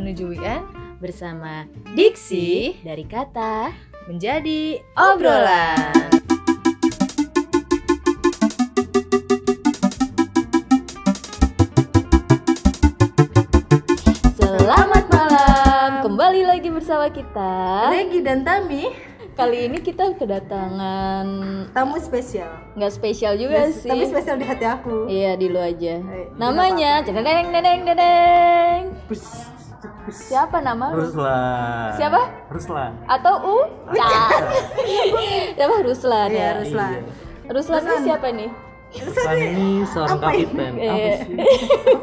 menuju weekend bersama Diksi dari kata menjadi obrolan. Selamat malam, kembali lagi bersama kita. Regi dan Tami Kali ini kita kedatangan tamu spesial. nggak spesial juga sih. Tapi spesial di hati aku. Iya di lu aja. Eh, Namanya dedeng dedeng dedeng. Siapa nama? Ruslan. Siapa? Ruslan. Atau U? Siapa Ruslan Iya, ya? Ruslan. Ruslan ini siapa nih? Ruslan ini seorang Apa ini? kapiten. Apa Iya. sih?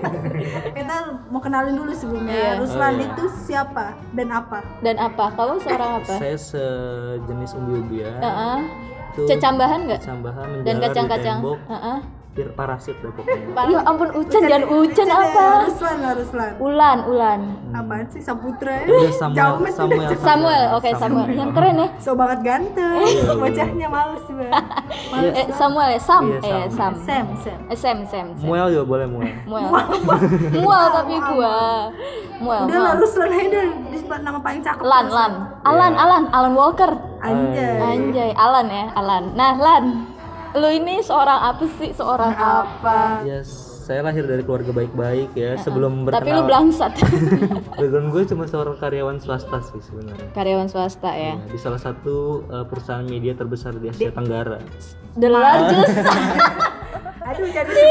Kita mau kenalin dulu sebelumnya. Iya. Ruslan Oh, iya. itu siapa dan apa? Dan apa? Kamu seorang apa? Saya sejenis umbi-umbian. Heeh. Itu Cecambahan nggak? Cambahan Dan di tembok. Heeh. Bir parasit deh pokoknya. Ya ampun Ucan jangan Ucan ya, apa? Ruslan lah Ruslan. Ulan, Ulan. Apaan sih Saputra? Udah Samuel, Samuel, udah. Samuel, oke Samuel. Yang keren ya. So banget ganteng. Iya, Bocahnya males banget. Males Eh, Samuel ya, Sam, Iya, eh Sam. Sam. Sam, Sam. Eh, Sam, Sam, Sam. Muel juga boleh muel. Muel. Muel tapi gua. Muel. Udah lah. Ruslan aja nama paling cakep. Lan, Lan. Alan, Alan, Alan Walker. Anjay. Anjay, Alan ya, Alan. Nah, Lan. Lu ini seorang apa sih? Seorang apa? Apa? Ya, saya lahir dari keluarga baik-baik ya. Sebelum Tapi lu berkenal, blangsat. background gue cuma seorang karyawan swasta sih sebenarnya. Karyawan swasta ya. Ya, di salah satu uh, perusahaan media terbesar di Asia Tenggara. The largest. Aduh jadi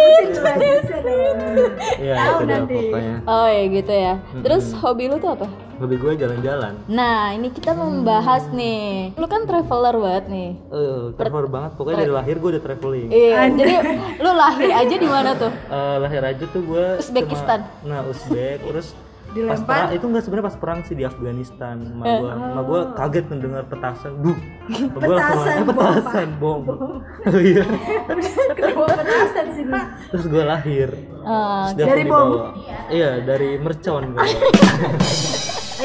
sebutin. Iya, Tahu itu nanti. pokoknya. Oh ya gitu ya. Terus hobi lu tuh apa? Hobi gue jalan-jalan. Nah, ini kita membahas nih. Lu kan traveler banget nih. Eh, traveler banget. Pokoknya dari lahir gue udah traveling. Iya, jadi lu lahir aja di mana tuh? Eh, lahir aja tuh gue Uzbekistan. nah Uzbek terus pas perang itu enggak sebenarnya pas perang sih di Afghanistan ma Eh. gue ma gue kaget mendengar petasan duh gue langsung Petasan, eh, petasan bom oh iya petasan sih lu? terus gue lahir Terus dia Dari bom? iya dari mercon gua.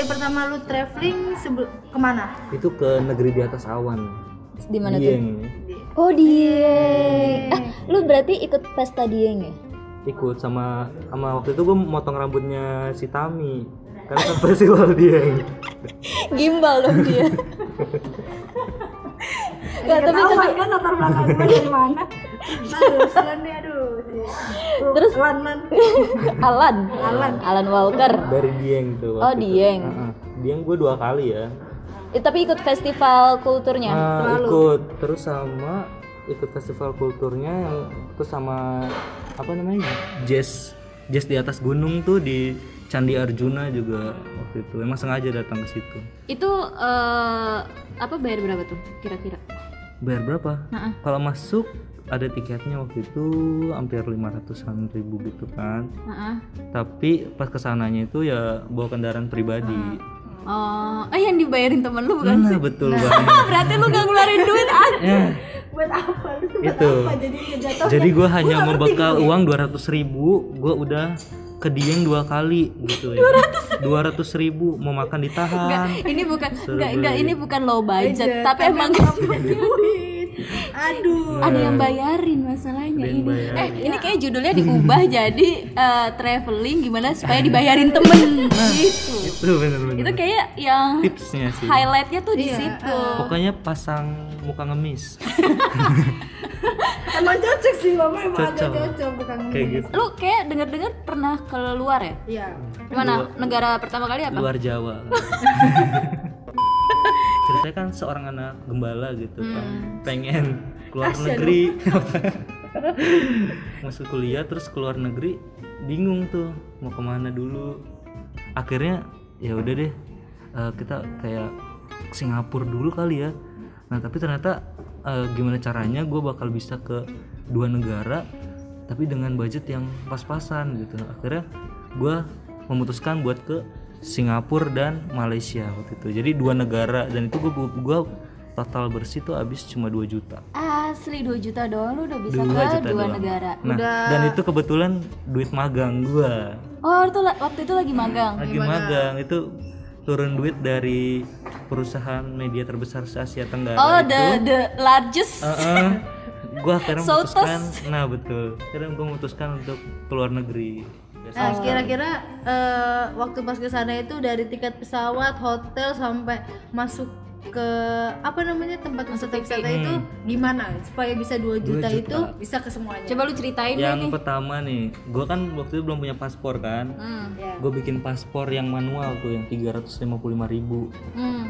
Tapi pertama lu traveling sebel- ke mana? itu ke negeri di atas awan di mana tuh? Dieng Oh, Dieng. Ah, lu berarti ikut pesta Dieng ya? ikut sama sama waktu itu gue motong rambutnya si Tami karena kan festival Dieng Gimbal dong dia. Gak, tapi Ketahuan kan latar belakang gue dari mana? Terus Lan nih aduh. Terus? Lan Lan. Alan. Alan. Alan Walker. dari Dieng tuh Oh, waktu itu. Dieng. Heeh. Dieng gue dua kali ya Eh, tapi ikut festival kulturnya. Nah, ikut terus sama ikut festival kulturnya yang terus sama apa namanya jazz jazz di atas gunung tuh di Candi Arjuna juga waktu itu emang sengaja datang ke situ Itu eh, apa bayar berapa tuh kira-kira? bayar berapa Heeh. kalau masuk ada tiketnya waktu itu hampir 500an ribu gitu kan Heeh. tapi pas ke sananya itu ya bawa kendaraan pribadi Oh, eh yang dibayarin temen lu bukan nah, sih? betul banget Berarti lu gak ngeluarin duit ah. Ya, Buat apa lu tuh? itu Jadi jatuh. jadi gue hanya membekal uang 200 ribu gue udah ke Dieng dua kali gitu ya 200 ribu mau makan ditahan Ini bukan enggak enggak beli. ini bukan low budget, Budget, tapi emang duit. Aduh. ada yang bayarin masalahnya yang ini. bayarin. Eh, ini kayak judulnya diubah jadi eh, traveling gimana supaya dibayarin temen gitu. itu bener-bener Itu kayak yang tipsnya sih highlightnya tuh di Iya, situ. pokoknya pasang muka ngemis Emang cocok sih mama emang agak Cocok. bukan kayak gitu Lu kayak denger-dengar pernah ke luar ya? Iya. Gimana? Negara pertama kali apa? luar Jawa ceritanya kan seorang anak gembala gitu kan. Pengen keluar negeri. masuk kuliah terus keluar negeri bingung tuh mau ke mana dulu. Akhirnya ya udah deh eh, kita kayak Singapura dulu kali ya. Nah tapi ternyata eh, gimana caranya gue bakal bisa ke dua negara tapi dengan budget yang pas-pasan gitu. Akhirnya gue memutuskan buat ke Singapura dan Malaysia waktu itu jadi dua negara dan itu gue gua total bersih tuh habis cuma 2 juta Asli 2 juta doang lu udah bisa Dua ke dua doang. negara. nah dan itu kebetulan duit magang gua Oh, itu waktu itu lagi magang. lagi magang itu turun duit dari perusahaan media terbesar se Asia Tenggara Oh, itu the the largest. Heeh. gua akhirnya memutuskan nah betul akhirnya gua memutuskan untuk keluar negeri Nah, kira-kira eh, waktu pas ke sana itu dari tiket pesawat, hotel sampai masuk ke apa namanya tempat wisata-wisata itu gimana supaya bisa 2 juta, juta. itu bisa ke semuanya. Coba lu ceritain yang nih. pertama nih gue kan waktu itu belum punya paspor kan Hmm. Ya. gue bikin paspor yang manual tuh yang 355.000 ribu Hmm.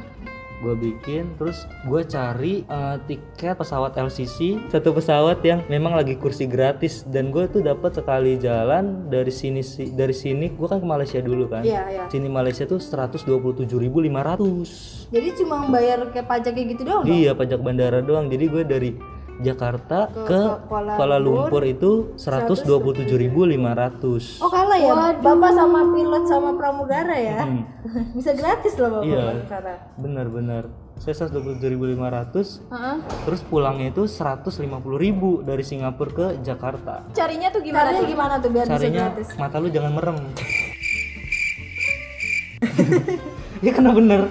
Gue bikin terus gue cari eh, tiket pesawat LCC satu pesawat yang memang lagi kursi gratis dan gue tuh dapat sekali jalan dari sini si- dari sini gue kan ke Malaysia dulu kan Iya, iya. sini Malaysia tuh 127.500 Jadi cuma bayar kayak pajak kayak gitu doang. dong? iya pajak bandara doang jadi gue dari Jakarta ke, Kuala Kuala Lumpur itu 127.500 Oh kalah ya, bapak sama pilot sama pramugara ya, Hmm. bisa gratis loh bapak Iya. ke sana. benar-benar saya 127.500 Heeh. terus pulangnya itu 150.000 dari Singapura ke Jakarta Carinya tuh gimana Caranya tuh? gimana tuh biar bisa caranya gratis? mata lu jangan merem ya karena bener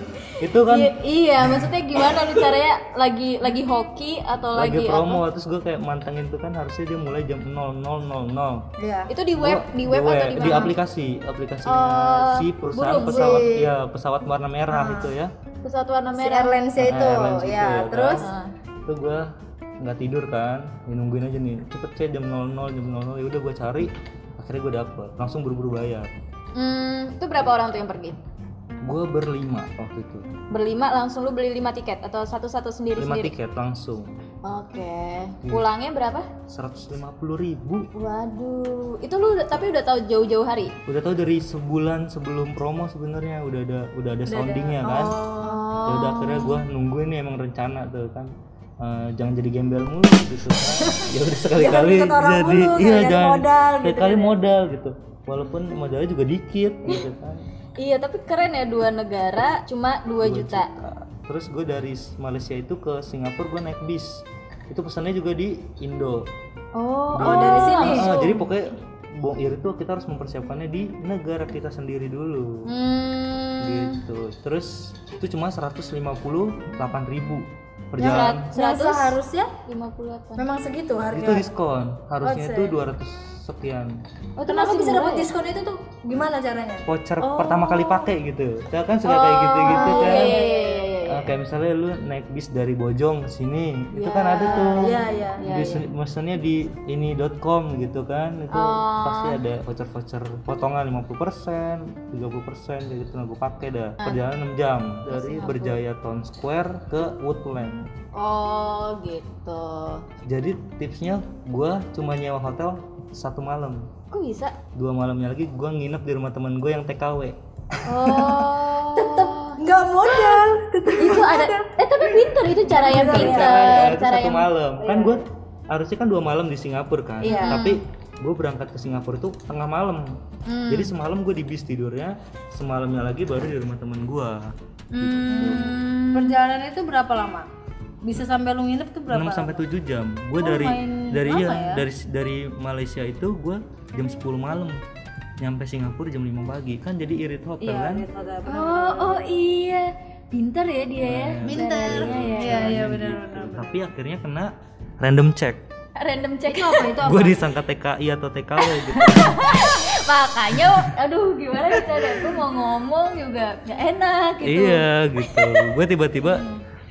itu kan? Iya, iya, maksudnya gimana lu caranya? Lagi lagi hoki atau lagi lagi, promo terus gue kayak mantengin tuh kan harusnya dia mulai jam 0000 Iya. Itu di web, di web atau di di mana? aplikasi aplikasinya si perusahaan pesawat ya pesawat warna merah itu ya. Pesawat warna Si merah. airlines itu, Nah, airlines itu ya. ya, Terus? Nah. itu gue nggak tidur kan ya, nungguin aja nih. Cepet kayak jam 00 jam 00 ya udah gue cari akhirnya gue dapet. Langsung buru-buru bayar. Hmm, itu berapa orang tuh yang pergi? Gue berlima waktu itu. Berlima langsung lu beli lima tiket atau satu-satu sendiri lima sendiri? tiket langsung. Oke. Pulangnya berapa? 150 ribu. Waduh, itu lu tapi udah tahu jauh-jauh hari. udah tahu dari sebulan sebelum promo sebenarnya udah ada udah ada soundingnya kan? Oh. ya udah akhirnya gue nungguin nih emang rencana tuh kan. Eh, jangan jadi gembel mulu gitu kan. Ya udah sekali-kali jadi mulu, iya jangan modal gitu sekali modal gitu. Walaupun modalnya juga dikit gitu kan Iya, tapi keren ya dua negara cuma 2 juta. Nah, terus gue dari Malaysia itu ke Singapura gue naik bis. Itu pesannya juga di Indo. Oh, oh dari sini. Ah, jadi pokoknya Bong Ir itu kita harus mempersiapkannya di negara kita sendiri dulu. Hmm. gitu. Terus itu cuma 158.000 ribu perjalanan Yang seharusnya? 58. memang segitu itu harga. diskon. Harusnya itu 200 sekian Oh, itu Kenapa masih bisa dapat ya? diskon itu tuh? Gimana caranya? voucher pertama kali pakai gitu. Kita kan suka kayak gitu-gitu kan. Iya, iya, iya, iya, kayak misalnya lu naik bis dari Bojong ke sini itu kan ada tuh Iya, iya. Di- mesennya di ini.com gitu kan itu Oh. pasti ada voucher-voucher potongan 50% 30% kayak gitu nah gue pakai dah Ah. perjalanan 6 jam dari Berjaya Town Square ke Woodland Oh, gitu. jadi tipsnya gue cuma nyewa hotel satu malam Kok bisa? dua malamnya lagi gue nginep di rumah temen gue yang TKW Oh. Nggak modal. Tetep itu ada eh tapi pinter itu cara yang pinter, cara satu yang malam kan gue harusnya kan dua malam di Singapura kan Iya. tapi gue berangkat ke Singapura itu tengah malam jadi semalam gue di bis tidurnya semalamnya lagi baru di rumah temen gue Hmm. Perjalanan itu berapa lama? Bisa sampai lu nginep tuh berapa? 6 sampai 7 jam gue dari main dari lama iya ya? dari dari Malaysia itu gue jam 10 malam nyampe Singapura jam 5 pagi kan jadi irit hotel Iya, kan hotel. Oh, oh iya. Pinter ya dia ya. Pinter. Iya, iya benar benar. tapi akhirnya kena random check Random check Itu apa itu? apa? gue disangka TKI atau TKW gitu Makanya aduh gimana ya cara gue mau ngomong juga gak enak gitu. Iya gitu. Gue tiba-tiba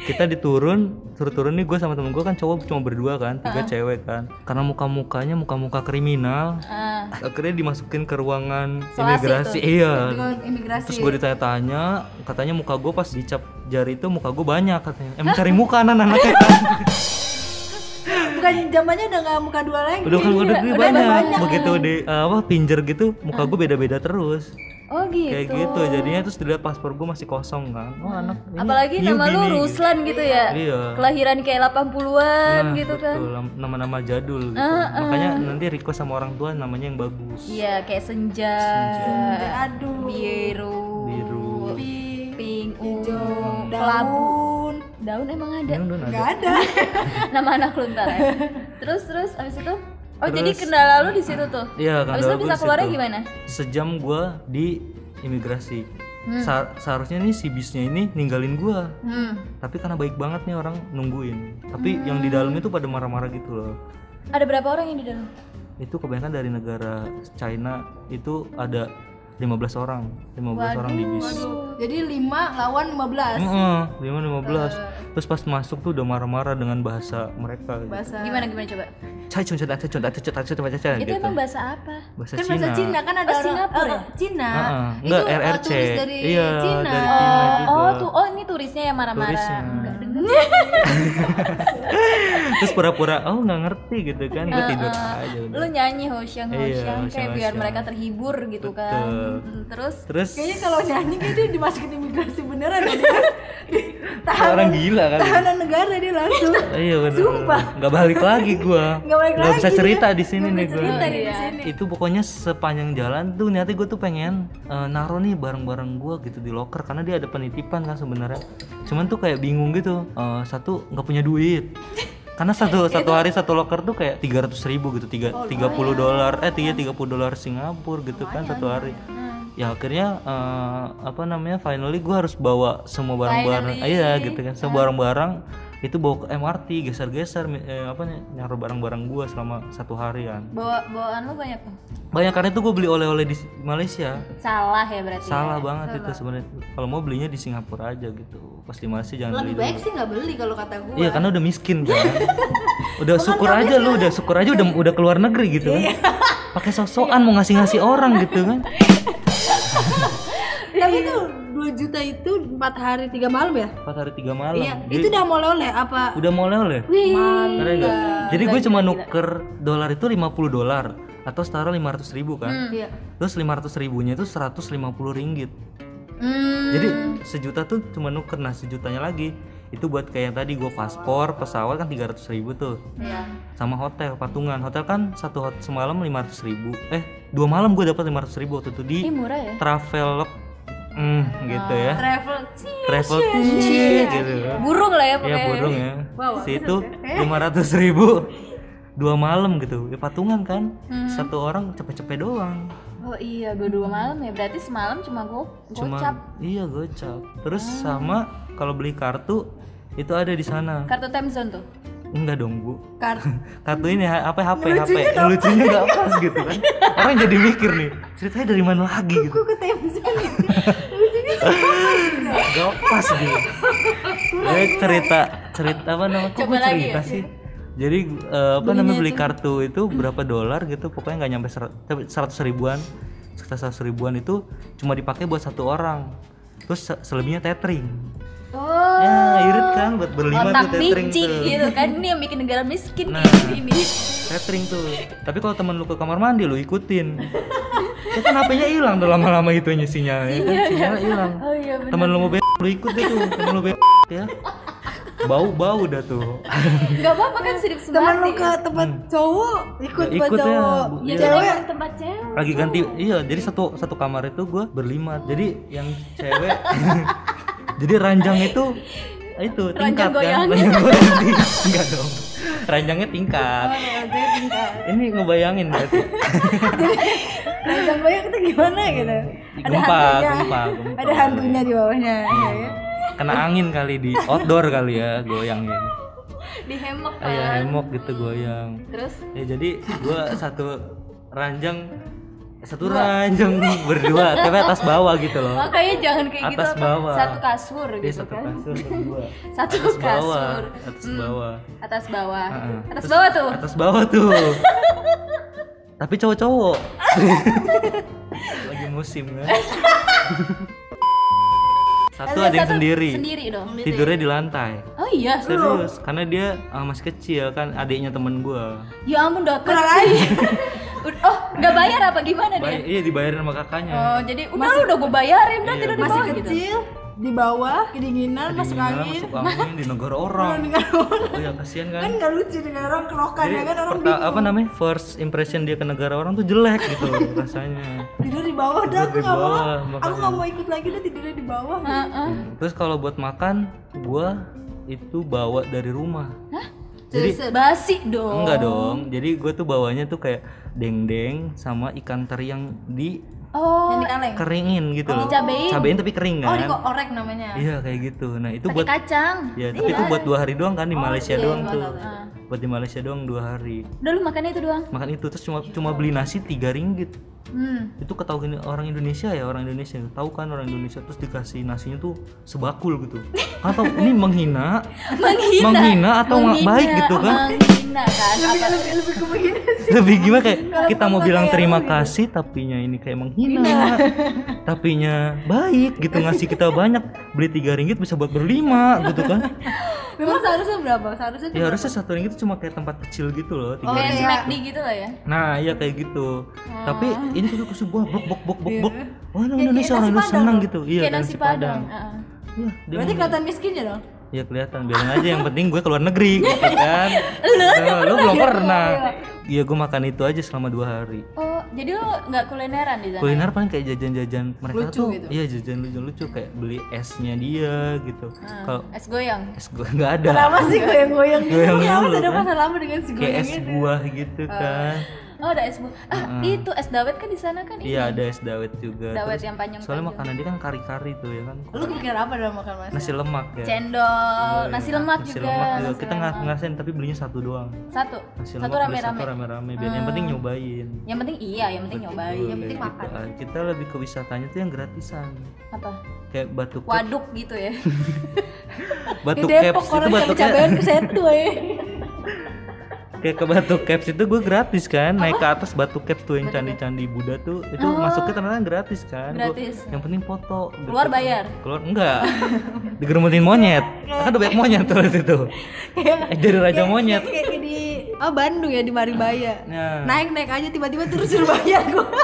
kita diturun, suruh turun nih gue sama temen gue kan cowok cuma berdua kan, tiga cewek kan. Karena muka-mukanya muka-muka kriminal, Ah, akhirnya dimasukin ke ruangan Selasi imigrasi. Iya. Dengan imigrasi. Terus gue ditanya-tanya, katanya muka gue pas dicap jari itu muka gue banyak katanya. Emang cari muka anak-anaknya kan? Bukan zamannya udah nggak muka dua lagi. Udah kan udah, udah banyak. banyak. Begitu di uh, apa pinjer gitu, muka gue beda-beda terus. Oh gitu. Kayak gitu. Jadinya terus dilihat paspor gue masih kosong kan. Oh anak. ini Apalagi nama lu nih, gitu. Ruslan gitu ya. Iya. Kelahiran kayak 80-an Nah, gitu kan. betul, nam- nama-nama jadul gitu. Ah, Makanya nanti request sama orang tua namanya yang bagus. Iya, kayak senja, Aduh. biru, Biru. Pink, kelabu. daun. Daun emang ada. Udah Nggak ada. ada. Nama anak lu ntar ya. Terus terus abis itu Oh jadi kendala lu di situ tuh. Iya, Abis kendala itu gua bisa keluarnya situ. gimana? Sejam gua di imigrasi. Hmm. Sa- seharusnya nih si bisnya ini ninggalin gua. Hmm. Tapi karena baik banget nih orang nungguin. Tapi yang di dalam itu pada marah-marah gitu loh. Ada berapa orang yang di dalam? itu kebanyakan dari negara China itu ada 15 orang 15 orang di bis Jadi 5 lawan 15 Heeh, lima lima belas. Terus pas masuk tuh udah marah-marah dengan bahasa mereka. Gitu. bahasa Gimana gimana coba? Cai cun cun cun cun cun cun cun cun cun Itu gitu. emang bahasa apa? Bahasa kan Cina. bahasa Cina kan ada Oh, orang Singapura eh, Cina. Heeh. Itu Enggak eh, RRC. turis dari iya, Cina. dari Cina Oh, juga. oh tuh, oh ini turisnya yang marah-marah. Terus pura-pura oh nggak ngerti gitu kan. Gue tidur aja udah. Lu nyanyi Hoshang Iya, Hoshang kayak Hoshang, biar mereka terhibur gitu kan. Betul. Mm, Terus Terus Kayaknya kalau nyanyi kayak dia dimasukin imigrasi beneran ya dia. Di- kayak orang gila kan. Tahanan negara dia langsung. Iya benar. Sumpah. Nggak balik lagi gua. Nggak balik Nggak bisa lagi cerita dia. di sini nih bisa gua. cerita dia di Iya. sini. itu pokoknya sepanjang jalan tuh niatnya gue tuh pengen eh, naruh nih barang-barang gue gitu di locker karena dia ada penitipan kan sebenarnya cuman tuh kayak bingung gitu Eh, satu nggak punya duit. Karena satu satu hari satu locker tuh kayak tiga ratus ribu gitu tiga tiga puluh dolar. Eh tiga tiga puluh dolar Singapura gitu kan satu hari. Ya akhirnya eh, apa namanya finally gue harus bawa semua barang-barang. Iya gitu kan. Semua barang-barang itu bawa ke MRT geser-geser eh, apa nih barang-barang gue selama satu harian. Bawa bawaan lu banyak tuh. banyak karena itu gue beli oleh-oleh di Malaysia. Salah ya berarti. salah banget itu sebenarnya. Kalau mau belinya di Singapura aja gitu. Pas di Malaysia jangan Lebih beli baik dulu. sih nggak beli kalau kata gue. iya karena udah miskin kan? Udah syukur aja lu udah syukur aja udah udah keluar negeri gitu kan? Pakai sok-sokan mau ngasih-ngasih orang gitu kan? Tapi itu 2 juta itu 4 hari 3 malam ya? empat hari tiga malam Iya. Jadi, Itu udah mau oleh apa? udah mau oleh nggak? jadi gue cuma nuker dolar itu 50 dolar atau setara 500 ribu kan Iya. terus 500 ribunya itu 150 ringgit Hmm. Jadi sejuta tuh cuma nuker nah sejutanya lagi itu buat kayak yang tadi gue paspor pesawat kan 300 ribu tuh Iya. sama hotel patungan hotel kan satu hot semalam 500 ribu eh dua malam gue dapat 500 ribu waktu itu di Ih murah ya. travel hmm, gitu ya. Travel travel gitu. Burung lah ya ya pokoknya. burung ya. Situ 500 ribu. Dua malam gitu. Ya patungan kan. Satu orang cepet-cepet doang. Oh iya, dua-dua malam ya. Berarti semalam cuma cuma gocap. iya gocap. Terus sama kalau beli kartu itu ada di sana. Kartu time zone tuh. enggak dong bu. Kartu kartu ini apa HP HP lucunya nggak pas gitu kan. Orang jadi mikir nih ceritanya dari mana lagi gitu. ke Temzon nggak pas gitu ya cerita cerita apa namanya kok Coba gue lagi cerita ya? sih jadi eh, apa namanya beli kartu itu berapa dolar gitu pokoknya nggak nyampe seratus ribuan sekitar seratus ribuan itu cuma dipakai buat satu orang terus se- selebihnya tethering Oh. ya irit kan buat berlima Otak tuh tethering tuh gitu kan ini yang bikin negara miskin Nah. ini. Catering tuh. Tapi kalau temen lu ke kamar mandi lu ikutin. Itu kan HP-nya hilang tuh lama-lama itu sinyalnya kan sinyalnya hilang. Oh iya benar. Temen lu mau be lu ikut deh tuh, temen lu be ya. Bau-bau dah tuh. Enggak apa-apa kan sirip teman lu semati. ke tempat cowok ikut Ya, buat ikut ya, cowok. Ya Iya. cewek tempat cewek. Lagi ganti iya, jadi satu satu kamar itu gua berlima. Jadi yang cewek jadi ranjang itu itu tingkat kan Ranjang goyang. ranjang goyang enggak dong ranjangnya tingkat. Ini ngebayangin berarti. Ranjang goyang itu gimana gitu? Ada gempa hantunya. gempa gempa. ada hantunya di bawahnya. Ya, ya. kena angin kali di outdoor kali ya goyangnya. Di hemok ah, ya kan. hemok gitu goyang. Terus? Ya jadi gua satu ranjang satu ranjang berdua tapi atas bawah gitu loh makanya jangan kayak gitu Atas apa, bawah. satu kasur dia gitu satu kan. kasur berdua Satu atas bawah kasur. atas Hmm. bawah Atas bawah. Heeh. Atas Terus- bawah tuh. atas bawah tuh tapi cowok-cowok lagi musim kan satu ada yang satu sendiri Sendiri dong. tidurnya di lantai Oh iya. serius karena dia ah, masih kecil kan adiknya temen gua Ya ampun udah. Ud- oh, nggak bayar apa? Gimana Bay- dia? iya dibayarin sama kakaknya. Oh, jadi udah lu udah gue bayarin udah Iya, tidur di masih bawah gitu. kecil di bawah kedinginan masuk angin masuk angin. di negara orang. Dengan orang. Oh ya kasihan kan? Kan nggak lucu dengan orang kerokan Jadi ya kan? Orang perta- apa namanya? First impression dia ke negara orang tuh jelek gitu rasanya. Tidur di bawah dah aku di nggak mau. bawah, aku makanya. nggak mau ikut lagi dah tidurnya di bawah. Heeh. terus kalau buat makan gua itu bawa dari rumah. Jadi basi dong. enggak dong. Jadi gue tuh bawanya tuh kayak dendeng sama ikan teri yang di Oh, Yang keringin gitu loh Dicabein? cabein tapi kering Oh, kan di orek namanya. iya kayak gitu nah itu pakai buat kacang. ya tapi itu buat dua hari doang kan di Malaysia iya, doang iya, tuh tahu. Ah. buat di Malaysia doang dua hari Udah lu makannya itu doang. makan itu terus cuma cuma beli nasi tiga ringgit Hmm. itu ketahuan orang Indonesia ya orang Indonesia tahu kan orang Indonesia terus dikasih nasinya tuh sebakul gitu atau ini menghina Menghina. Menghina atau nggak Menghina, baik gitu kan? Menghina kan. Apa Lebih ke begini sih. lebih gimana kayak kita mau bilang terima kasih tapinya ini kayak menghina tapinya baik gitu ngasih kita banyak beli tiga ringgit bisa buat berlima gitu kan Memang seharusnya berapa? Seharusnya ya harusnya satu ringgit itu cuma kayak tempat kecil gitu loh tiga Oh, kayak iya. Gitu lah ya. nah iya kayak gitu tapi ini tuh kasih buah bok bok bok bok bok wah orang Kayak- Indonesia orang Indonesia senang gitu iya nasi padang. Heeh. Iya, dia Berarti kelihatan miskinnya dong. Ya kelihatan biarin aja yang penting gue keluar negeri gitu kan Nah, lu belum pernah iya gue makan itu aja selama dua hari Oh, jadi lu nggak kulineran di sana? kuliner paling kayak jajan-jajan mereka Lucu tuh gitu. iya jajan lucu-lucu kayak beli esnya dia gitu Ah, kalau es goyang. es gue nggak ada Kenapa sih goyang-goyang? Goyang kan? pasal lama dengan si kayak goyang es ini? buah gitu kan Oh, ada es bu. Ah, itu es dawet kan di sana kan? iya ada es dawet juga Dawet Terus yang panjang. soalnya makanan dia kan kari-kari tuh ya kan Lu kepikiran apa dalam makan mas? nasi lemak ya Cendol, nasi lemak nasi juga. lemak juga nasi kita nggak ngerasain tapi belinya satu doang Satu. nasi Satu rame-rame. satu rame-rame biar yang penting nyobain Yang penting iya, yang penting nyobain. Betul, yang penting kayak makan. gitu. Ah, kita lebih ke wisatanya tuh yang gratisan Apa? kayak batu Waduk gitu ya. batu Di Depok caps itu orang batu cabai ke setu ya. Kayak ke batu caps itu gue gratis kan naik ke atas batu caps tuh yang candi-candi Buddha tuh itu masuknya ternyata gratis kan Gua- Gratis. yang penting foto gitu. Keluar bayar. keluar enggak digeremetin monyet kan udah banyak monyet tuh di situ Eh, jadi raja monyet Kayak di oh Bandung ya di Maribaya. nah Naik-naik aja tiba-tiba terus suruh bayar gua.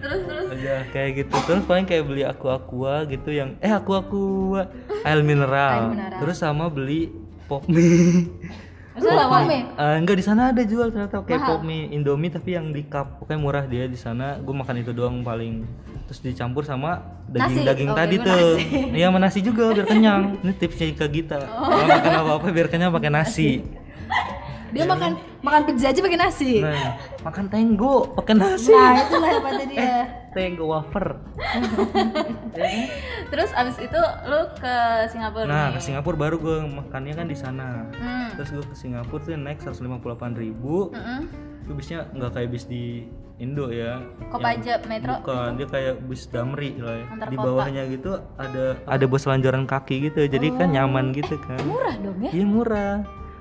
terus terus. aja kayak gitu terus paling kayak beli aku aqua gitu yang eh aku aqua air mineral, mineral. terus sama beli pop mie Maksudnya. Eh, enggak di sana ada jual ternyata kayak pop mie Indomie tapi yang di cup pokoknya murah dia di sana. Gue makan itu doang paling. Terus dicampur sama daging daging Oke, tadi gua tuh. iya sama nasi juga biar kenyang. Ini tipsnya ke kita kalau makan apa apa biar kenyang pakai nasi. Dia makan makan pizza aja pakai nasi. nah makan tenggo pakai nasi. Nah, itulah hebatnya dia. Tenggo wafer Terus abis itu lu ke Singapura. nah nih. ke Singapura baru gue makannya kan di sana Hmm. terus gue ke Singapura tuh naik 158.000 ribu Mm-mm. itu bisnya nggak kayak bis di Indo ya Kopaja Metro. Bukan, dia kayak bis Damri lah ya. Antar Di kota. bawahnya gitu ada ada bus lanjaran kaki gitu. Jadi kan nyaman gitu kan. Murah dong ya. Iya murah.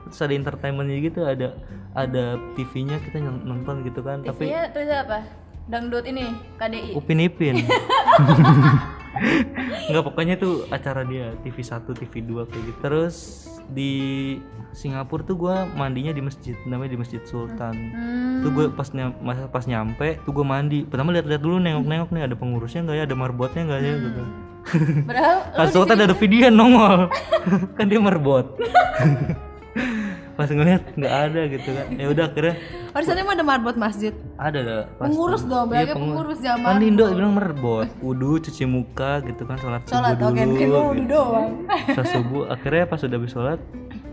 Terus ada entertainmentnya gitu, ada ada TV-nya kita nonton gitu kan. Tapi TV-nya tulis apa? Dangdut ini, KDI. Upin Ipin. Enggak pokoknya tuh acara dia TV 1, TV 2 kayak gitu. Terus di Singapura tuh gua mandinya di masjid, namanya di Masjid Sultan. Hmm. Tuh gue pas nyam, masa pas nyampe tuh gue mandi. Pertama lihat-lihat dulu nengok-nengok nih ada pengurusnya nggak ya, ada marbotnya nggak ya gitu. Padahal Sultan ada video nongol. kan dia marbot. Pas ngeliat nggak ada gitu kan. Ya udah akhirnya sana emang ada marbot masjid. ada. Pas Pengurus dong, Iya, pengur- pengurus zaman. Kan di Indo bilang merbot, wudu, cuci muka gitu kan, sholat, Sholat, subuh oke, dulu. mungkin lu udah gitu. doang. Sholat subuh, akhirnya pas udah habis sholat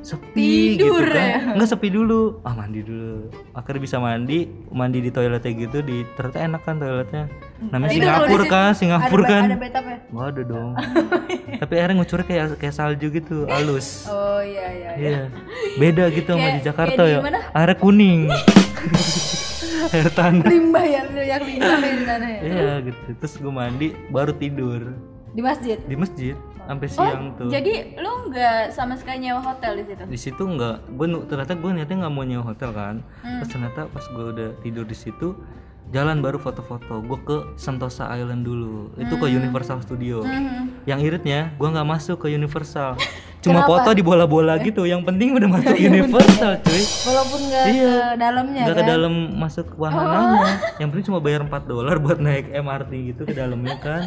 sepi gitu Tidur kan. ya? Enggak sepi dulu. Ah mandi dulu. Akhirnya bisa mandi, mandi di toiletnya gitu di ternyata enak kan toiletnya. Namanya kalau Singapura kan, Singapura ada, kan. Ada bathtubnya. Nggak ada dong. Tapi airnya ngucurnya kayak kayak salju gitu, halus. Oh iya iya. Iya. Beda gitu sama di Jakarta ya. Airnya kuning. Air tanah. Limbah ya, yang limbah ya di sana ya. Iya gitu. Terus gue mandi baru tidur Di masjid. di masjid sampai Oh, siang tuh. jadi lu nggak sama sekali nyewa hotel di situ? Di situ enggak, gue ternyata gue niatnya nggak mau nyewa hotel kan. Hmm. Terus ternyata pas gue udah tidur di situ, jalan baru foto-foto. Gue ke Sentosa Island dulu. Itu ke Universal Studio. Hmm. Yang iritnya, gue nggak masuk ke Universal. Cuma foto di bola-bola gitu. Yang penting udah masuk Universal, cuy. Walaupun nggak Iya. ke dalamnya Nggak kan. ke dalam masuk wahananya. Yang penting cuma bayar 4 dolar buat naik MRT gitu ke dalamnya kan.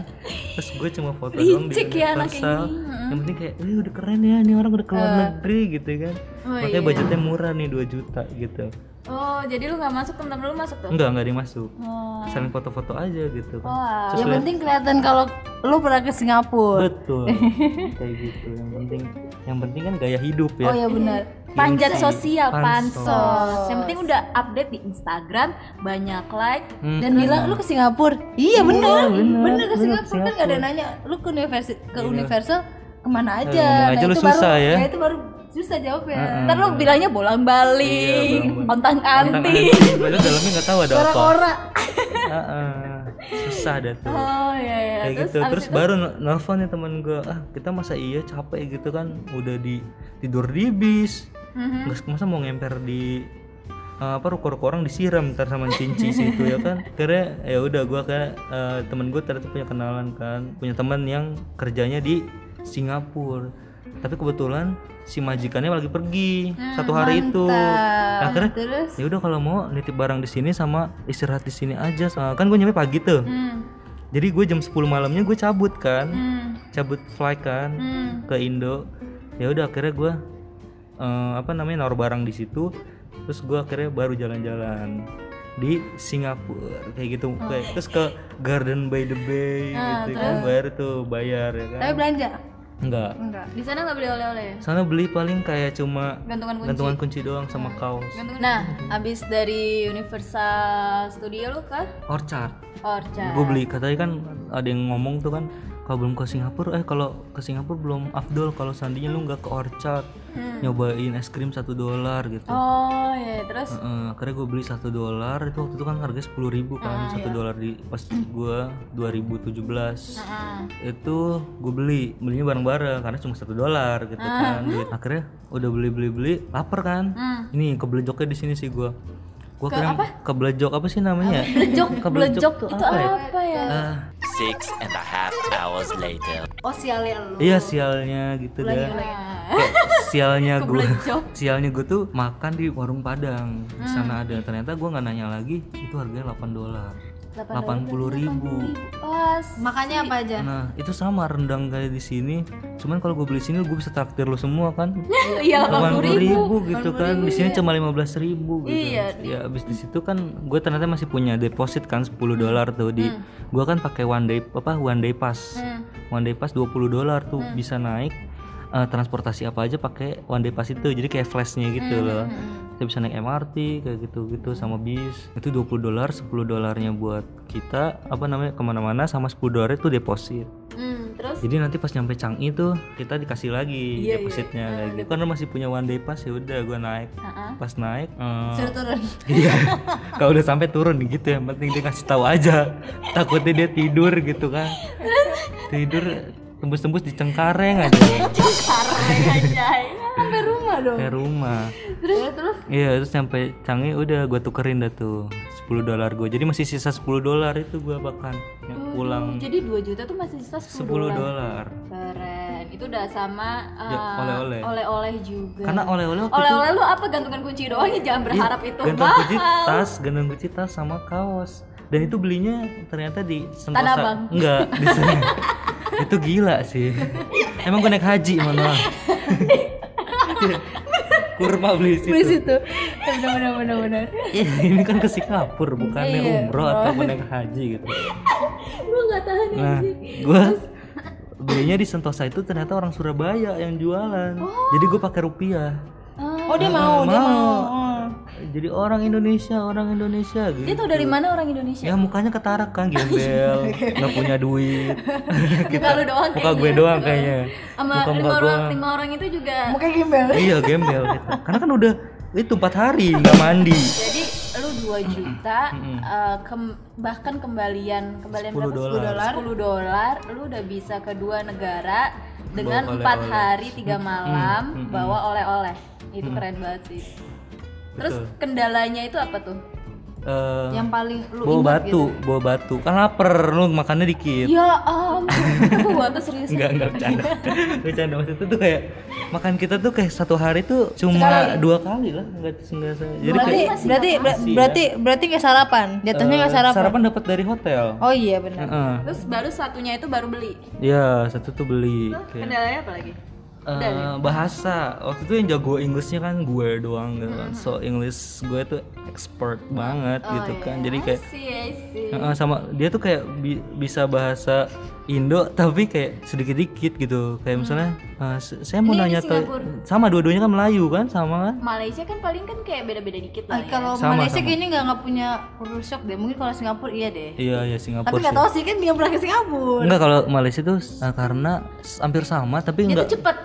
Terus gue cuma foto doang di ya Universal. ini. Yang penting kayak, "Wih, udah keren ya, nih orang udah keluar negeri gitu kan." Oh, Makanya budgetnya murah nih 2 juta gitu. Oh, jadi lu nggak masuk, temen-temen lu masuk tuh? Enggak, enggak dimasuk. Oh. Saling foto-foto aja gitu kan. Wah. Terus Yang penting kelihatan kalau lu pernah ke Singapura. betul. kayak gitu. Yang penting yang penting kan gaya hidup ya Oh ya benar. Panjat sosial, Pansos. pansos. Yang penting udah update di Instagram, banyak like. Hmm. dan bilang lu ke Singapura iya bener bener, bener ke bener ke Singapura kan gak ada nanya lu ke Universal ke Universal ke mana aja Iya. ngomong aja lu itu susah baru, ya. nah itu baru susah jawabnya Ntar lu bilangnya bolang-balik, ontang anting. Padahal dalamnya nggak tahu ada apa. Ora Heeh. susah dah tuh. Oh iya iya. kayak Terus gitu. terus itu- baru n- nelfon nih temen gue ah kita masa iya capek gitu kan? Udah di tidur di bis. Mhm. nggak masa mau ngemper di eh, apa ruko-ruko orang disiram ntar sama cinci situ ya kan? Karena ya udah gue kayak eh, temen gue ternyata punya kenalan kan. Punya teman yang kerjanya di Singapura. Tapi kebetulan si majikannya lagi pergi satu hari itu. Nah, akhirnya terus? ya udah kalau mau nitip barang di sini sama istirahat di sini aja. Eh, kan gue nyampe pagi tuh. Hmm. jadi gue jam 10 malamnya gue cabut kan. Hmm. cabut flight kan Hmm. ke Indo. Ya udah akhirnya gue eh, apa namanya naruh barang di situ. Terus gue akhirnya baru jalan-jalan di Singapura kayak gitu. Oh. kayak terus ke Garden by the Bay Ah, gitu kan bayar tuh bayar ya kan. Tapi belanja enggak. Enggak. Di sana nggak beli oleh-oleh. sana beli paling kayak cuma Gantungan kunci. gantungan kunci doang sama kaos. Nah, abis dari Universal Studio lu ke? Orchard. Orchard. gue beli katanya kan ada yang ngomong tuh kan kalau belum ke Singapura eh kalau ke Singapura belum afdol. Kalau seandainya lu nggak ke Orchard nyobain es krim satu dolar gitu. Oh iya, terus? Heeh, akhirnya gue beli satu dolar. Itu waktu itu kan harganya sepuluh ribu kan satu dolar di pas gue 2017 Heeh. itu gue beli belinya bareng-bareng karena cuma satu dolar gitu kan. Duit. Akhirnya udah beli beli beli lapar kan. Ini keblejoknya di sini sih gue gue kira keblejok apa? sih namanya? Blejok, blejok tuh itu apa ya? apa ya? Ah, Six and a half hours later. oh sialnya lu. Iya sialnya gitu dah. Kayak sialnya gue sialnya gue tuh makan di warung padang. Di sana ada. Ternyata gue nggak nanya lagi itu harganya 8 dolar 80 ribu. Pas. makannya apa aja? Nah itu sama rendang kayak di sini. Cuman kalau gue beli sini gue bisa traktir lo semua kan? Iya, 80 ribu. gitu kan. di sini cuma 15 ribu gitu. Iya, ya abis di situ kan gue ternyata masih punya deposit kan 10 dolar tuh di gue kan pakai one day apa one day pass. Hmm. one day pass 20 dolar tuh bisa naik eh, transportasi apa aja pakai one day pass itu. Jadi kayak flashnya gitu loh. kita bisa naik MRT kayak gitu gitu sama bis. Itu 20 dolar 10 dolarnya buat kita apa namanya ke mana-mana sama 10 dolar itu deposit. Hmm, terus? Jadi nanti pas nyampe Changi tuh kita dikasih lagi Iya, depositnya kayak gitu. Karena masih punya one day pass ya udah gue naik. Heeh. pas naik suruh turun. Iya, kalau udah sampai turun gitu ya, penting dia kasih tahu aja. Takutnya dia tidur gitu kan. Tidur tembus-tembus di Cengkareng aja. Kareng aja. sampai rumah dong Kayak rumah. terus terus Iya, terus sampai Canggih udah gue tukerin dah tuh 10 dolar gue. Jadi masih sisa 10 dolar itu gue bahkan yang pulang Jadi 2 juta tuh masih sisa 10, 10 dolar. Keren. Itu udah sama Ya, uh, oleh-oleh. oleh-oleh juga. Karena oleh-oleh waktu itu oleh-oleh lu apa gantungan kunci doang ya jangan berharap itu gantung mahal. kunci tas, gantung kunci tas sama kaos. Dan itu belinya ternyata di Sentosa. Enggak, di sana. itu gila sih. Emang gue naik haji mana? Kurma beli situ. di situ benar benar ini kan ke Singapura bukannya Iya. umroh atau naik haji gitu. Lu enggak tahan. Nah, gue belinya di Sentosa itu ternyata orang Surabaya yang jualan. Jadi gue pakai rupiah. oh dia mau dia mau. mau Oh. Jadi orang Indonesia, orang Indonesia gitu. Dia tau dari mana orang Indonesia? Ya mukanya ketarak kan gembel, nggak punya duit. Muka lu doang Muka gue doang kayaknya. Sama Muka lima muka orang, lima orang itu juga. mukanya gembel Iya gembel gitu. Karena kan udah itu empat hari nggak mandi. Jadi lu 2 juta eh, kem- bahkan kembalian kembalian 10 berapa? dolar. 10 dolar lu udah bisa ke dua negara dengan empat hari tiga malam bawa oleh-oleh itu keren banget sih terus Betul. kendalanya itu apa tuh Eh, yang paling lu bawa batu, gitu bawa batu. Kan lapar, lu makannya dikit. ya ampun gua tuh serius Enggak, enggak bercanda. bercanda maksud itu tuh kayak makan kita tuh kayak satu hari tuh cuma dua kali lah, enggak enggak Jadi berarti kayak berarti ber- Masih ya. berarti berarti nggak sarapan jatuhnya nggak eh, sarapan sarapan dapat dari hotel. oh iya benar Heeh. terus baru satunya itu baru beli Iya, satu tuh beli. Kayak, kendalanya apa lagi eh, bahasa waktu itu yang jago Inggrisnya kan gue doang gitu kan. So English gue tuh expert banget gitu kan. Jadi kayak sih sih Heeh, sama dia tuh kayak bi- bisa bahasa Indo tapi kayak sedikit-dikit gitu kayak misalnya eh, se- saya mau Ini nanya Singapura. sama dua-duanya kan Melayu kan sama kan Malaysia kan paling kan kayak beda-beda dikit lah Ah, ya. kalau Sama, Malaysia sama. kayaknya nggak nggak punya culture shock deh mungkin kalau Singapura iya deh iya ya tapi Singapura nggak sih tahu sih kan dia pernah ke Singapura enggak kalau Malaysia tuh eh, karena hampir sama tapi tuh cepet.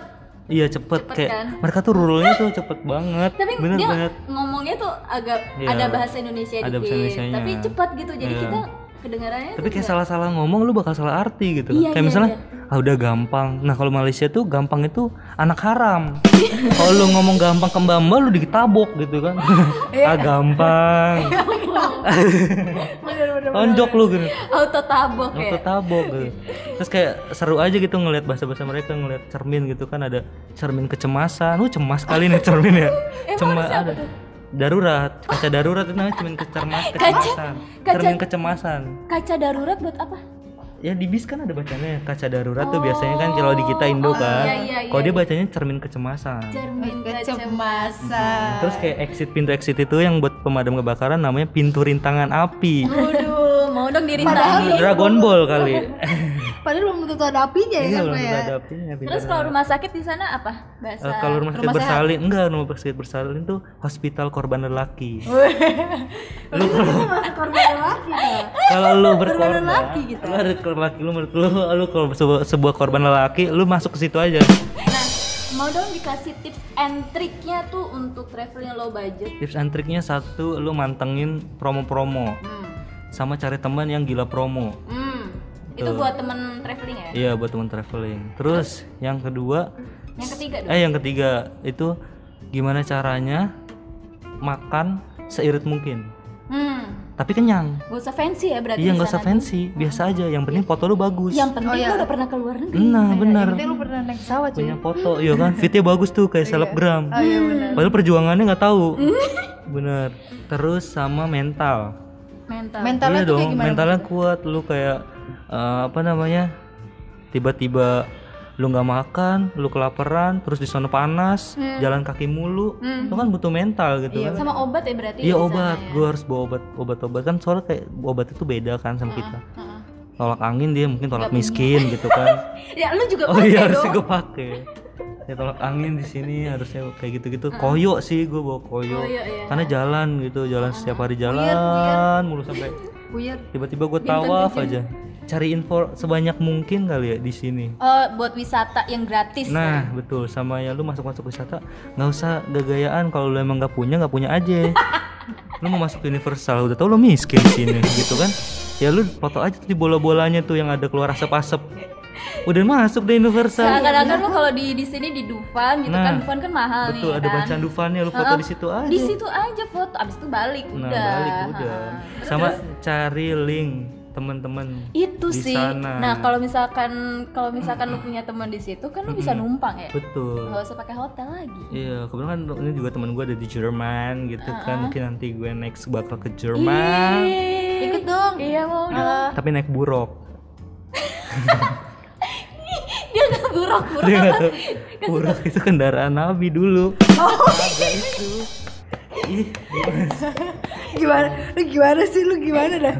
Iya cepet, cepet kayak kan? mereka tuh rule-nya tuh cepet banget Tapi bener dia banget ngomongnya tuh agak Iya. ada bahasa Indonesia Ada dikit. bahasa. Tapi cepat gitu. Jadi Iya. kita kedengarannya tapi kayak salah-salah ngomong lu bakal salah arti gitu Iya, kayak iya, misalnya ah udah gampang nah kalau Malaysia tuh gampang itu anak haram kalau lu ngomong gampang ke mbak mbak lu ditabok gitu kan Iya. ah gampang tonjok lu gitu auto tabok ya. Auto tabok gitu. Terus kayak seru aja gitu ngelihat bahasa-bahasa mereka, ngelihat cermin gitu kan ada cermin kecemasan. Lu cemas kali nih cermin ya. Cemas ada. Darurat, kaca darurat itu namanya cermin kecemas, kecemasan. kaca- Cermin kecemasan. Kaca darurat buat apa? Ya di bis kan ada bacanya kaca darurat tuh biasanya kan kalau di kita Indo kan. iya, iya, Kalau iya. dia bacanya cermin kecemasan. Cermin kecemasan. kecemasan Terus kayak exit pintu exit itu yang buat pemadam kebakaran namanya pintu rintangan api. Waduh, mau dong dirintangi. Dragon Ball kali. padahal belum tentu ada apinya ya Iya, kan belum ya ada apinya. Terus kalau rumah sakit di sana apa? Bahasa Eh, kalau rumah sakit rumah sehat. bersalin enggak rumah sakit bersalin tuh hospital korban lelaki lu masuk korban ya kalau lu berkorban lelaki gitu. lu ada korban lelaki lu menurut lu lu kalau sebuah, sebuah korban lelaki lu masuk ke situ aja Nah, mau dong dikasih tips and triknya tuh untuk traveling low budget. tips and triknya satu lu mantengin promo-promo Hmm. sama cari teman yang gila promo Hmm. Itu buat temen traveling ya? iya buat teman traveling terus yang kedua Yang ketiga dong. eh yang ketiga itu gimana caranya makan seirit mungkin Hmm. tapi kenyang Gak usah fancy ya berarti Iya nggak usah fancy, biasa aja. Yang penting foto lu bagus. Yang penting Oh, iya. lu udah pernah ke luar negeri. Nah benar. Yang penting lu pernah naik pesawat cuy Punya foto, iya kan? Fitnya bagus tuh kayak selebgram. oh iya benar Padahal perjuangannya nggak tahu. bener. Terus sama mental. Mental. mentalnya iya tuh dong, kayak gimana mentalnya kuat. Lu kayak eh, apa namanya? Tiba-tiba lu nggak makan, lu kelaparan, terus di sana panas, jalan kaki mulu, itu kan butuh mental gitu kan? Sama obat ya berarti Iya sana obat, ya? gue harus bawa obat, obat-obat. Kan soalnya kayak obat itu beda kan sama kita. Heeh. tolak angin dia mungkin tolak miskin gitu kan. Ya lu juga oh iya harusnya gue pakai. Ya tolak angin di sini harusnya kayak gitu-gitu. Koyo sih gue bawa koyo. Oh iya. Iya. karena jalan gitu jalan setiap hari jalan mulu sampai tiba-tiba gue tawaf aja cari info sebanyak mungkin kali ya di sini. Oh, buat wisata yang gratis. nah betul. Sama ya lu masuk masuk wisata nggak usah gagayaan kalau lu emang nggak punya nggak punya aja. Lu mau masuk universal udah tau lu miskin di sini gitu kan? Ya lu foto aja tuh di bola-bolanya tuh yang ada keluar asap-asap. Udah masuk deh universal. Seakan-akan lu kalau di di sini di Dufan gitu Nah, kan, Dufan kan mahal betul nih ada kan. bacaan dufannya lu foto di situ aja. Di situ aja foto, abis itu balik nah udah. balik udah. Sama cari link teman-teman Itu di sih. sana. Nah, kalau misalkan kalau misalkan lu punya teman di situ kan lu bisa numpang ya. betul Gak usah pakai hotel lagi. Iya, kebetulan kan ini juga teman gue ada di Jerman gitu kan. Mungkin nanti gue next bakal ke Jerman. Ih, Ikut dong. Iya mau dong. Tapi naik buruk. Dia nggak nggak tahu. Buruk itu kendaraan Nabi dulu. Ada itu. Ih, Gimana? Lu gimana sih? Lu gimana dah?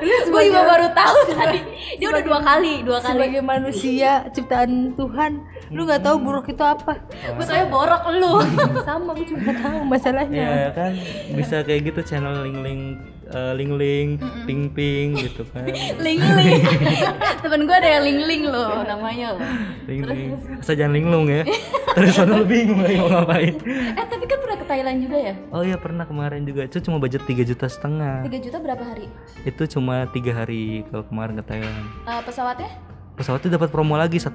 Lu Gue juga baru tahu tadi. Dia udah dua kali, dua kali. sebagai manusia ciptaan Tuhan, lu nggak tahu buruk itu apa? Gue soalnya borok lu. Sama, gue juga tahu masalahnya. ya kan bisa kayak gitu channel link link eh, link link ping ping gitu kan. ling ling. Temen gue ada yang ling ling loh namanya loh. Link link. Asal jangan linglung ya. Terus sana lu bingung lagi mau ngapain. Eh tapi kan pernah ke Thailand juga ya? Oh iya pernah kemarin juga. Itu cuma budget 3 juta setengah. 3 juta berapa hari? Itu cuma tiga hari kalau kemarin ke Thailand. Eh, pesawatnya? Pesawatnya dapat promo lagi 1,2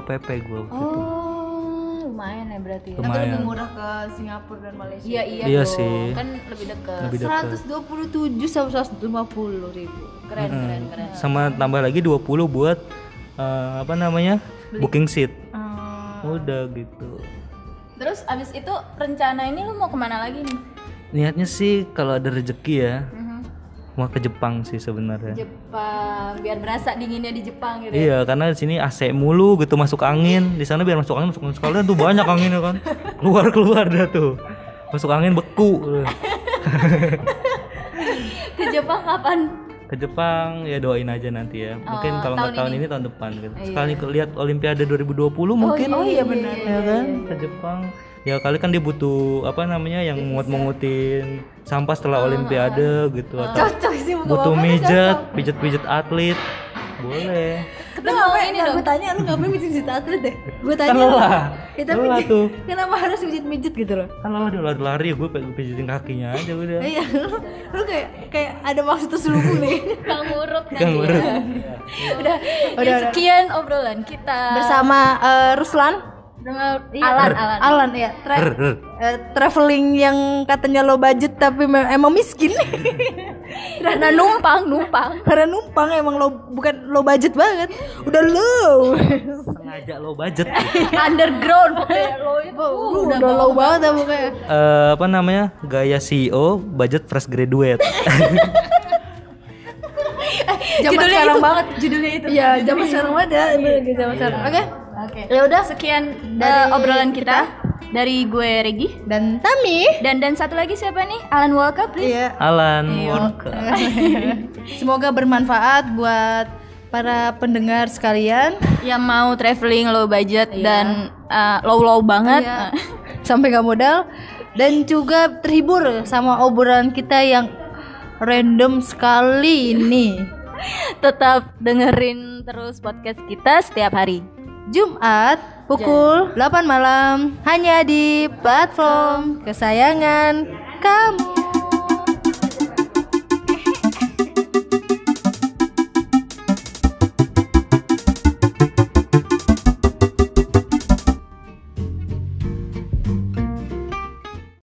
pp gue. Oh, lumayan ya berarti. ya. Atau lebih Lumayan. murah ke Singapura dan Malaysia? Iya iya, Iya dong. sih. Kan lebih dekat. Lebih dekat. 127 sampai 150 ribu. Keren keren keren. Sama tambah lagi 20 buat eh, apa namanya? Booking seat. Udah gitu. Terus abis itu rencana ini lu mau ke mana lagi nih? Niatnya sih kalau ada rezeki ya Mhm. mau ke Jepang sih sebenarnya. Jepang, biar berasa dinginnya di Jepang gitu. ya. Iya, karena di sini AC mulu gitu masuk angin. Di sana biar masuk angin masuk angin sekalian tuh banyak anginnya kan. Keluar keluar dah tuh. Masuk angin beku. Ke Jepang kapan? Ke Jepang ya doain aja nanti ya. Mungkin Oh, kalau nggak tahun tahun ini. tahun depan gitu. Sekali ke- lihat Olimpiade 2020 mungkin oh iya benar ya kan? ke Jepang. Ya kali kan dia butuh apa namanya yang mungut-mungutin sampah setelah Olimpiade gitu. Atau cocok sih butuh bapak mijet pijet-pijet atlet. Boleh lu ngapain ini gue tanya lu ngapain mijit mijit atlet deh? Gue kan tanya lelah. Ya, tapi lelah tuh. kenapa harus mijit mijit gitu loh? Kan lelah dia lari-lari gue pengen pijetin kakinya aja udah. Iya lu, lu kayak kayak ada maksud terselubung nih. Kang urut kan nanti. urut Udah, ya, sekian obrolan kita. Bersama eh, Ruslan Iya, Alan, Alan. Alan ya tra- eh, traveling yang katanya low budget tapi me- emang miskin Karena numpang, numpang. karena numpang emang low bukan low budget banget udah low sengaja low budget Underground pokoknya lo itu. Uh, udah, low banget ya pokoknya Eh, apa namanya gaya CEO budget fresh graduate zaman Judulnya sekarang itu. banget Judulnya itu. Iya, zaman sekarang banget ya. Bener, zaman sekarang. Oke. Oke. Ya udah sekian dari Dari obrolan kita. dari gue Regi Dan Tami. dan dan satu lagi siapa nih? Alan Walker please. Iya. Alan Walker Semoga bermanfaat buat para pendengar sekalian. Yang mau traveling low budget dan low low banget. Iya. Sampai nggak modal dan juga terhibur sama obrolan kita yang random sekali ini. Tetap dengerin terus podcast kita setiap hari. Jumat pukul 8 malam hanya di platform kesayangan kamu.